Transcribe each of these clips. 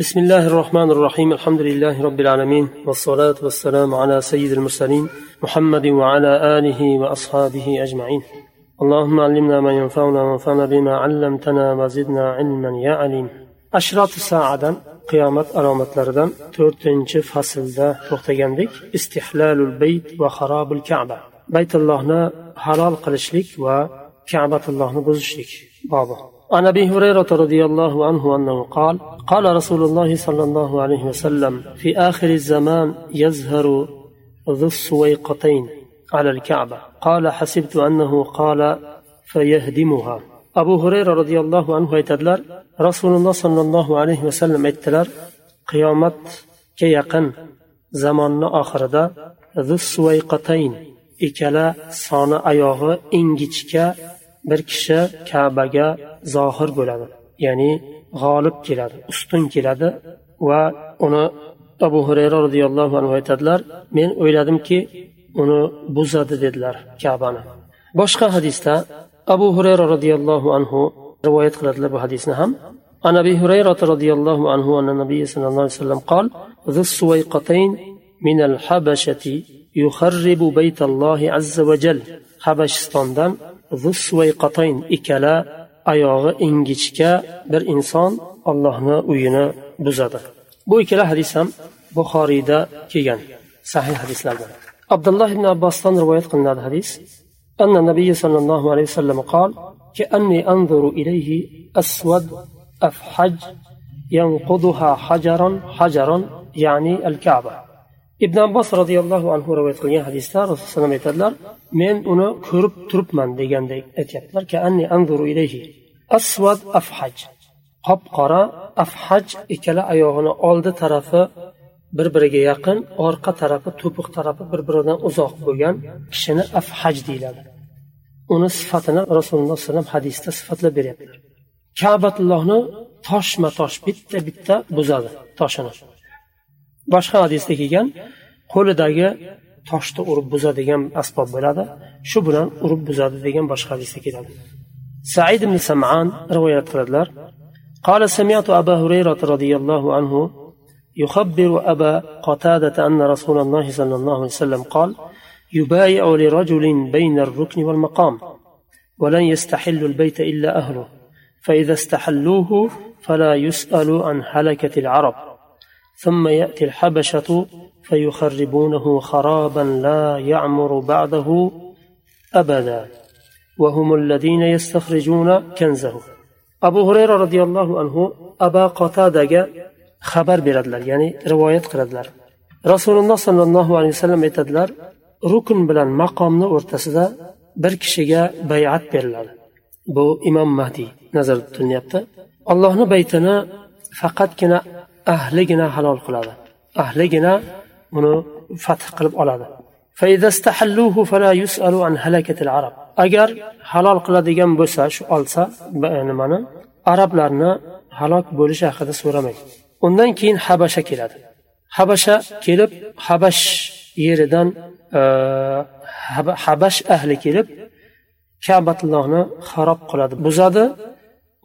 بسم الله الرحمن الرحيم الحمد لله رب العالمين والصلاة والسلام على سيد المرسلين محمد وعلى آله وأصحابه أجمعين اللهم علمنا ما ينفعنا وانفعنا بما علمتنا وزدنا علما يا عليم أشراط الساعة qiyomat alomatlaridan to'rtinchi faslda to'xtagandik. Istihlalul bayt va harobul kaba. Baytullohni halol qilishlik va kabatullohni buzishlik bobi. عن ابي هريره رضي الله عنه انه قال قال رسول الله صلى الله عليه وسلم في اخر الزمان يزهر ذو السويقتين على الكعبه قال حسبت انه قال فيهدمها abu hurayra roziyallohu anhu aytadilar rasululloh sollallohu alayhi vasallam aytdilar qiyomatga yaqin zamonni oxirida ikkala soni oyog'i ingichka bir kishi kabaga zohir bo'ladi ya'ni g'olib keladi ustun keladi va uni abu hurayra roziyallohu anhu aytadilar men o'yladimki uni buzadi dedilar kabani boshqa hadisda abu hurayra roziyallohu anhu rivoyat qiladilar bu hadisni ham عن ابي هريره رضي الله عنه ان النبي صلى الله عليه وسلم قال ذو السويقتين من الحبشه يخرب بيت الله عز وجل habashistondan zusvayqatayn ikkala oyog'i ingichka bir inson ollohni uyini buzadi bu ikkala hadis ham buxoriyda kelgan sahih hadislardan abdulloh ibn abbosdan rivoyat qilinadi hadis أن النبي صلى الله عليه وسلم قال كأني أنظر إليه أسود أفحج ينقضها حجرا حجرا يعني الكعبة ibn abbos roziyallohu anhu rivoyat qilgan hadisda rasululloh alayhi aytadilar men uni ko'rib turibman degandek aytyaptilar. Asvad afhaj qop qora afhaj. Ikkala oyog'ini oldi tarafi bir biriga yaqin orqa tarafi to'piq tarafi bir biridan uzoq bo'lgan kishini afhaj deyiladi. Uni sifatini rasululloh alayhi vasallam hadisda sifatlab beryaptilar. Kabatullohni toshma tosh bitta bitta buzadi toshini. Boshqa hadisda kelgan qo'lidagi toshni urib buzadigan asbob bo'ladi. Shu bilan urib buzadi degan boshqa hadisda keladi said ibn saman rivoyat qiladilar. قال سمعت أبا هريرة رضي الله عنه يخبر أبا قتادة أن رسول الله صلى الله عليه وسلم قال يبايع لرجل بين الركن والمقام ولن يستحل البيت إلا أهله فإذا استحلوه فلا يسأل عن هلكة العرب ثم يأتي الحبشة فيخربونه خرابا لا يعمر بعده أبدا وهم الذين يستخرجون كنزه أبو هريرة رضي الله عنه أبا قتادة خبر beradilar ya'ni rivoyat qiladilar rasululloh sollallohu alayhi vasallam aytadilar rukn bilan maqomni o'rtasida bir kishiga bayat beriladi bu imom mahdiy nazarda tutilyapti allohni baytini faqatgina ahligina halol qiladi. Ahligina uni fath qilib oladi. Agar halol qiladigan bo'lsa shu olsa nimani? Arablarni halok bo'lishi haqida so'ramaydi undan keyin habasha keladi. Habasha kelib habash yeridan e, habash ahli kelib kabatullohni xarob qiladi. Buzadi.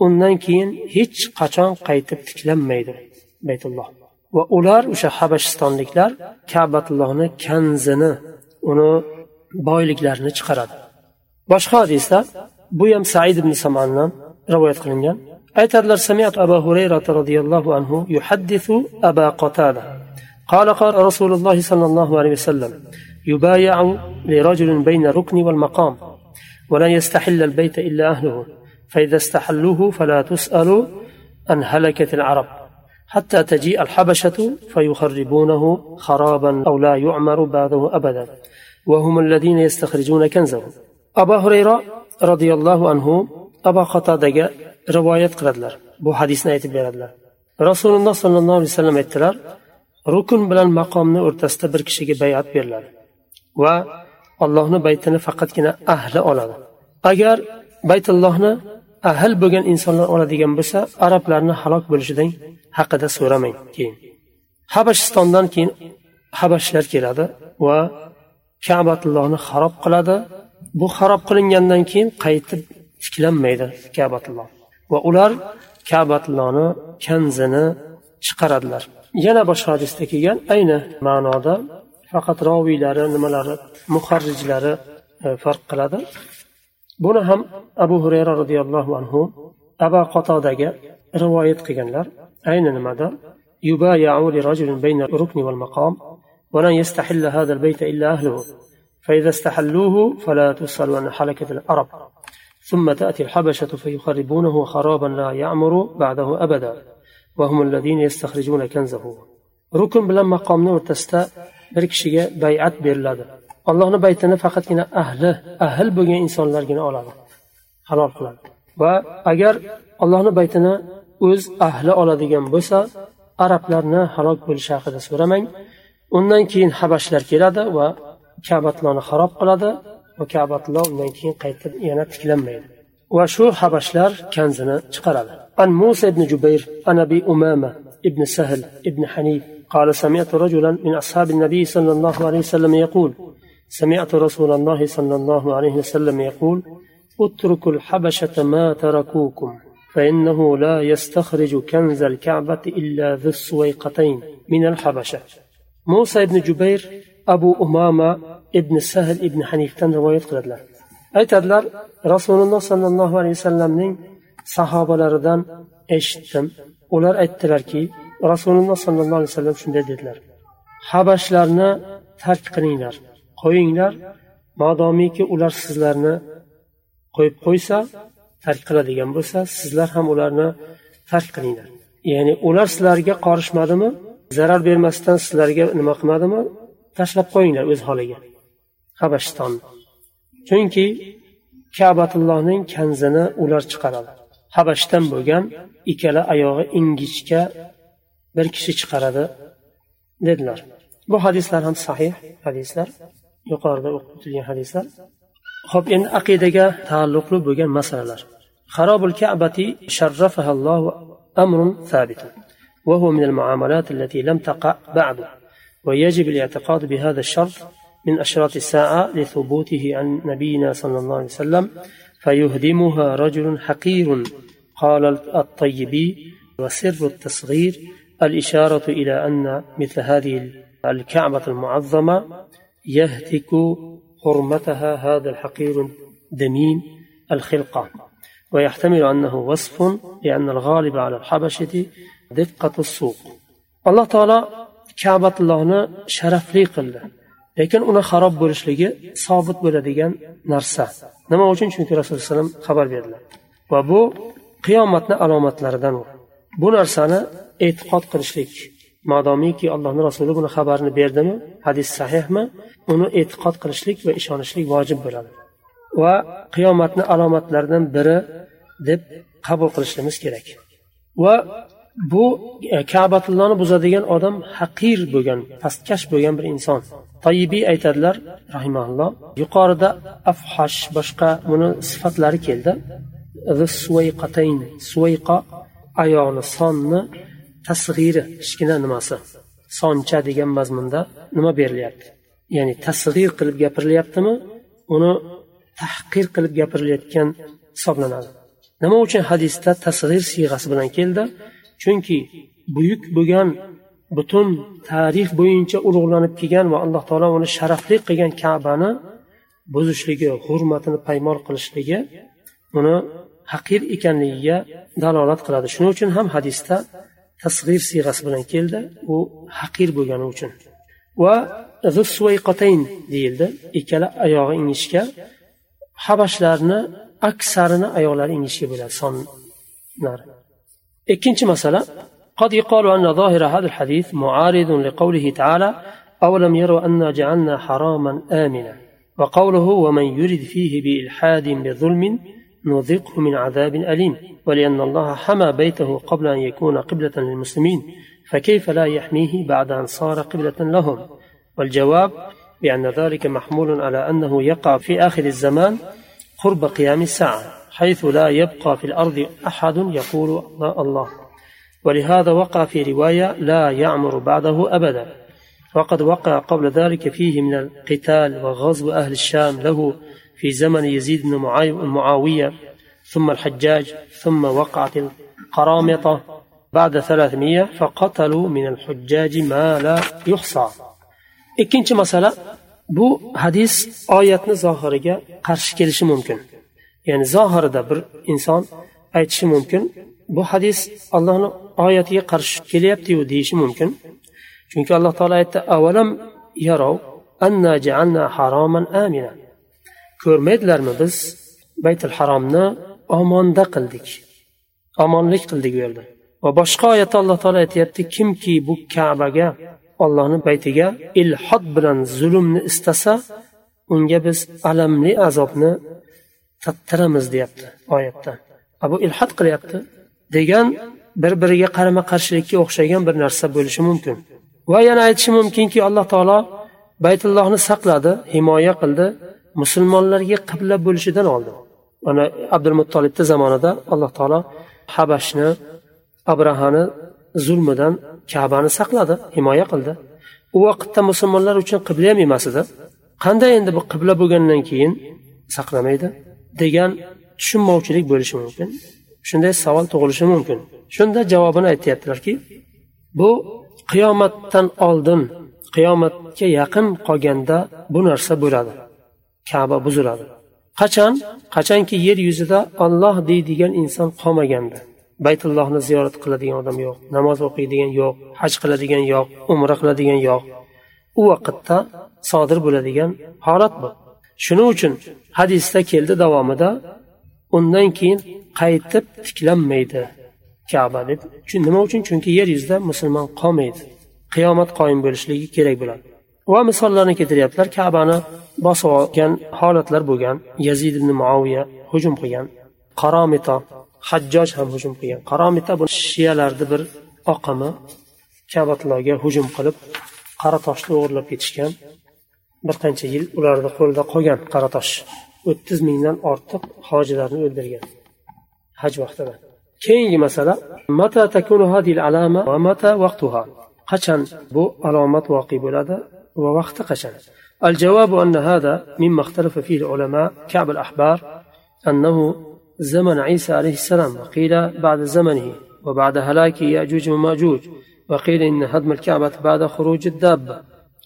Undan keyin hech qachon qaytib tiklanmaydi. baytulloh va ular o'sha habashistonliklar kabatullohni kanzini uni boyliklarini chiqaradi boshqa hadisda bu ham said ibn samandan rivoyat qilingan aytadilar سمعت أبا هريرة رضي الله عنه يحدث أبا قتادة قال قال رسول الله صلى الله عليه وسلم يبايع لرجل بين الركن والمقام ولن يستحل البيت إلا أهله فإذا استحلوه فلا تسأل عن هلكة العرب حتى تجيء الحبشة فيخربونه خرابا أو لا يعمر بعده أبدا وهم الذين يستخرجون كنزه أبا هريرة رضي الله عنه أبا قتادة rivoyat qiladilar bu hadisni aytib beradilar rasululloh sollallohu alayhi vasallam aytdilar rukn bilan maqomni o'rtasida bir kishiga bayat beriladi va allohni baytini faqatgina ahli oladi agar baytullohni ahl bo'lgan insonlar oladigan bo'lsa arablarni halok bo'lishidan haqida so'ramang keyin. Habashistondan keyin habashlar keladi va kabatullohni xarob qiladi. Bu xarob qilingandan keyin qaytib tiklanmaydi kabatulloh. Va ular kabatullohni kanzini chiqaradilar. Yana boshqa hadisda kelgan ayni ma'noda faqat roviylari nimalari muharrijlari e, farq qiladi. Buni ham abu hurayra roziyallohu anhu aba qatodaga rivoyat qilganlar. Ayni nimada? يبايع لرجل بين الركن والمقام ولن يستحل هذا البيت إلا أهله فإذا استحلوه فلا تسأل عن حلكة العرب ثم تأتي الحبشة فيخربونه خرابا لا يعمر بعده أبدا وهم الذين يستخرجون كنزه ركن bilan maqomni o'rtasida bir kishiga bay'at beriladi. allohni baytini faqatgina ahli ahl bo'lgan insonlargina oladi halol qiladi va agar allohni baytini o'z ahli oladigan bo'lsa arablarni halok bo'lishi haqida so'ramang undan keyin habashlar keladi va kabatloni xarob qiladi va kabatullo undan keyin qaytib yana tiklanmaydi va shu habashlar kanzini chiqaradi an musa ibn jubayr an abi umama ibn sahl ibn hanif قال سمعت رجلا من أصحاب النبي صلى الله عليه وسلم يقول سمعت رسول الله صلى الله عليه وسلم يقول اتركوا الحبشة ما تركوكم فإنه لا يستخرج كنز الكعبة إلا ذو السويقتين من الحبشة موسى بن جبير أبو أمامة ابن سهل ابن حنيفتان رواية قلدلر aytadilar rasululloh sollallohu alayhi vasallamning sahobalaridan eshitdim ular aytdilarki rasululloh sollallohu alayhi vasallam shunday dedilar habashlarni tark qilinglar Qo'yinglar modomiki ular sizlarni qo'yib qo'ysa tark qiladigan bo'lsa sizlar ham ularni tark qilinglar. Ya'ni ular sizlarga qorishmadimi zarar bermasdan sizlarga nima qilmadimi tashlab qo'yinglar o'z holiga. Habashistonni chunki kabatullohning kanzini ular chiqaradi. Habashdan bo'lgan ikkala oyog'i ingichka bir kishi chiqaradi dedilar. Bu hadislar ham sahih hadislar. Yuqorida o'qitilgan hadislar ho'p endi aqidaga taalluqli bo'lgan masalalar. الله أمر ثابت وهو من المعاملات التي لم تقع بعد ويجب الاعتقاد بهذا الشرط من أشراط الساعة لثبوته عن نبينا صلى الله عليه وسلم فيهدمها رجل حقير قال الطيبي وسر التصغير الإشارة إلى أن مثل هذه الكعبة المعظمة يهتك حرمتها هذا الحقير دمين الخلقة ويحتمل أنه وصف لأن الغالب على الحبشة دقة السوق الله تعالى كعبة الله شرفلي قلده lekin uni xarob bo'lishligi sobit bo'ladigan narsa nima uchun chunki rasululloh alayhi vasallam xabar berdilar va bu qiyomatni alomatlaridan bu narsani e'tiqod qilishlik madomiki allohni rasuli buni xabarini berdimi? Hadis sahihmi? Uni e'tiqod qilishlik va ishonishlik vojib bo'ladi. Va qiyomatni alomatlaridan biri deb qabul qilishimiz kerak. Va bu e, kabatullohni buzadigan odam haqir bo'lgan pastkash bo'lgan bir inson. Toyibiy aytadilar rahimaulloh yuqorida afhash boshqa buni sifatlari keldi. Suvayqa oyoqni sonni tasg'iri kichkina nimasi. Soncha degan mazmunda nima berilyapti? Ya'ni tasg'ir qilib gapirilyaptimi uni tahqir qilib gapirilayotgan hisoblanadi. Nima uchun hadisda tasg'ir siyg'asi bilan keldi? Chunki buyuk bo'lgan butun tarix bo'yicha ulug'lanib kelgan va alloh taolo uni sharafli qilgan kabani buzishligi hurmatini paymol qilishligi uni haqir ekanligiga dalolat qiladi. Shuning uchun ham hadisda tasg'ir siyg'asi bilan keldi u haqir bo'lgani uchun va deyildi ikkala oyog'i ingichka habashlarni aksarini oyoqlari ingichka bo'ladi sonlari ikkinchi masala قد يقال أن ظاهر هذا الحديث معارض لقوله تعالى أولم يروا أنا جعلنا حراما آمنا وقوله ومن يرد فيه بإلحاد بظلم نذقه من عذاب أليم ولأن الله حمى بيته قبل أن يكون قبلة للمسلمين فكيف لا يحميه بعد أن صار قبلة لهم؟ والجواب بأن ذلك محمول على أنه يقع في آخر الزمان قرب قيام الساعة حيث لا يبقى في الأرض أحد يقول الله. ولهذا وقع في رواية لا يعمر بعده أبدا. وقد وقع قبل ذلك فيه من القتال وغزو أهل الشام له في زمن يزيد بن معاوية ثم الحجاج ثم وقعت القرامطة بعد ثلاثمية فقتلوا من الحجاج ما لا يحصى ikkinchi masala bu hadis oyatni zohiriga qarshi kelishi mumkin ya'ni zohirida bir inson aytishi mumkin bu hadis allohni oyatiga qarshi kelyaptiyu deyishi mumkin chunki alloh taolo aytdi avalam yarov anna ja'alna haroman amina ko'rmaydilarmi biz? Baytul haromni omonda qildik. Omonlik qildik u yerda. Va boshqa oyatda alloh taolo aytyapti kimki bu kabaga ollohni baytiga ilhod bilan zulmni istasa unga biz alamli azobni tattiramiz deyapti oyatda. Bu ilhod qilyapti degan bir biriga qarama qarshilikka o'xshagan bir narsa bo'lishi mumkin. Va yana aytishi mumkinki alloh taolo baytullohni saqladi himoya qildi. Musulmonlarga qibla bo'lishidan oldin. Mana abdulmuttolibni zamonida alloh taolo habashni abrahani zulmidan kabani saqladi himoya qildi. U vaqtda musulmonlar uchun qibla ham emas edi. Qanday endi bu qibla bo'lgandan keyin saqlamaydi degan tushunmovchilik bo'lishi mumkin shunday savol tug'ilishi mumkin. Shunda javobini aytyaptilarki bu qiyomatdan oldin qiyomatga yaqin qolganda bu narsa bo'ladi. Kaba buziladi. Qachon? Qachonki yer yuzida olloh deydigan inson qolmaganda. Baytullohni ziyorat qiladigan odam yo'q namoz o'qiydigan yo'q haj qiladigan yo'q umra qiladigan yo'q. U vaqtda sodir bo'ladigan holat bu. Shuning uchun hadisda keldi davomida undan keyin qaytib tiklanmaydi kaba deb. Nima uchun? Chunki yer yuzida musulmon qolmaydi. Qiyomat qoyim bo'lishligi kerak bo'ladi. Va misollarni keltiryaptilar. Kabani bosib olgan holatlar bo'lgan. Yazid ibn muaviya hujum qilgan. Qaromito hajjoj ham hujum qilgan. Qaromita bu shiyalarni bir oqimi kabatlarga hujum qilib qora toshni o'g'irlab ketishgan. Bir qancha yil ularni qo'lida qolgan qora tosh o'ttiz mingdan ortiq hojilarni o'ldirgan haj vaqtida. Keyingi masala mata takunu hadil alama va mata vaqtuha qachon bu alomat voqe bo'ladi? Vaqti qachon الجواب أن هذا مما اختلف فيه العلماء كعب الأحبار أنه زمن عيسى عليه السلام وقيل بعد زمنه وبعد هلاك يأجوج ومأجوج وقيل إن هدم الكعبة بعد خروج الدابة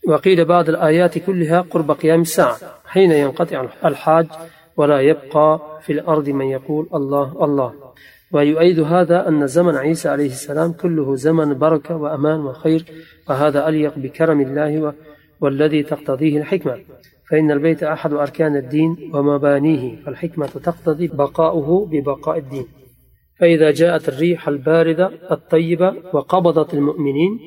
وقيل بعد الآيات كلها قرب قيام الساعة حين ينقطع الحاج ولا يبقى في الأرض من يقول الله الله. ويؤيد هذا أن زمن عيسى عليه السلام كله زمن بركة وأمان وخير وهذا أليق بكرم الله والذي تقتضيه الحكمة. فإن البيت أحد أركان الدين ومبانيه فالحكمة تقتضي بقاؤه ببقاء الدين. فإذا جاءت الريح الباردة الطيبة وقبضت المؤمنين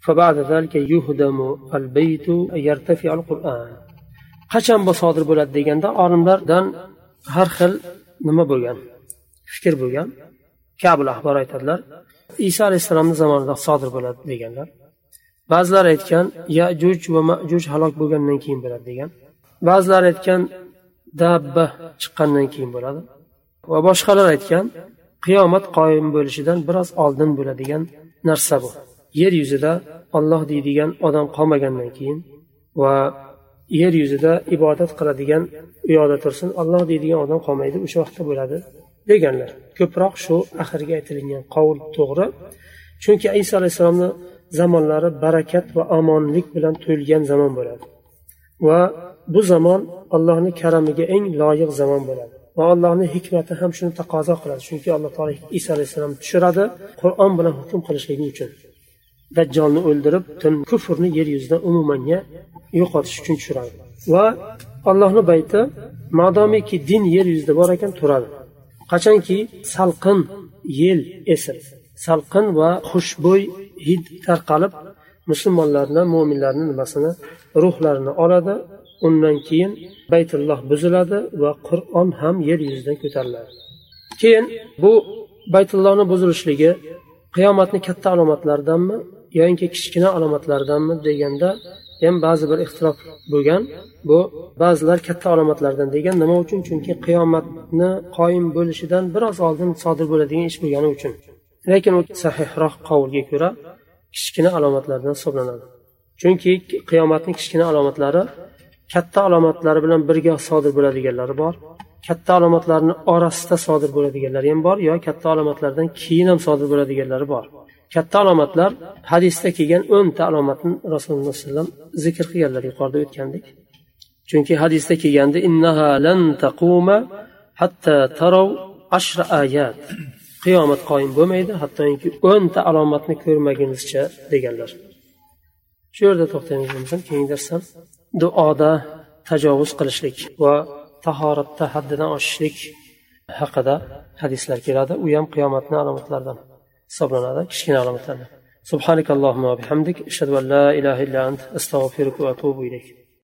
فبعد ذلك يهدم البيت يرتفع القرآن. qachon bu sodir bo'ladi deganda olimlardan har xil nima bo'lgan fikr bo'lgan kabul ahbor aytadilar iso alayhissalomni zamonida sodir bo'ladi deganlar ba'zilar aytgan yajuj va majuj halok bo'lgandan keyin bo'ladi degan. Ba'zilar aytgan dabba chiqqandan keyin bo'ladi va boshqalar aytgan qiyomat qoyim bo'lishidan biroz oldin bo'ladigan narsa bu. Yer yuzida olloh deydigan odam qolmagandan keyin va yer yuzida ibodat qiladigan u yoqda tursin olloh deydigan odam qolmaydi o'sha vaqtda bo'ladi deganlar. Ko'proq shu oxirgi aytilingan qovul to'g'ri. Chunki iso alayhissalomni zamonlari barakat va omonlik bilan to'lgan zamon bo'ladi. Va bu zamon allohni karamiga eng loyiq zamon bo'ladi. Va allohni hikmati ham shuni taqozo qiladi. Chunki alloh taolo iso alayhissalomni tushiradi qur'on bilan hukm qilishligi uchun. Dajjolni o'ldirib kufrni yer yuzidan umumanga yo'qotish uchun tushiradi. Va allohni bayti madomiki din yer yuzida bor ekan turadi. Qachonki salqin yel esib salqin va xushbo'y hid tarqalib musulmonlarni mo'minlarni nimasini ruhlarini oladi. Undan keyin baytulloh buziladi va qur'on ham yer yuzidan ko'tariladi. Keyin bu baytullohni buzilishligi qiyomatni katta alomatlaridanmi yoinki kichkina alomatlaridanmi deganda ham ba'zi bir ixtilof bo'lgan. Bu ba'zilar katta alomatlardan degan nima uchun? Chunki qiyomatni qoyim bo'lishidan biroz oldin sodir bo'ladigan ish bo'lgani uchun. Lekin u sahihroq qovulga ko'ra kichkina alomatlardan hisoblanadi. Chunki qiyomatni kichkina alomatlari katta alomatlari bilan birga sodir bo'ladiganlari bor katta alomatlarni orasida sodir bo'ladiganlari ham bor yo katta alomatlardan keyin ham sodir bo'ladiganlari bor. Katta alomatlar hadisda kelgan o'nta alomatni rasululloh alayhi vasallam zikr qilganlar yuqorida o'tgandik. Chunki hadisda kelganda innaha lan taquma hatta taraw ashra ayat. qiyomat qoyim bo'lmaydi hattoki o'nta alomatni ko'rmagunizcha deganlar shu yerda to'xtaymiz keyingi darsda duoda tajovuz qilishlik va tahoratda haddidan oshishlik haqida hadislar keladi u ham qiyomatni alomatlaridan hisoblanadi kichkina alomatlardan سبحانك اللهم وبحمدك أشهد أن لا إله إلا أنت أستغفرك وأتوب إليك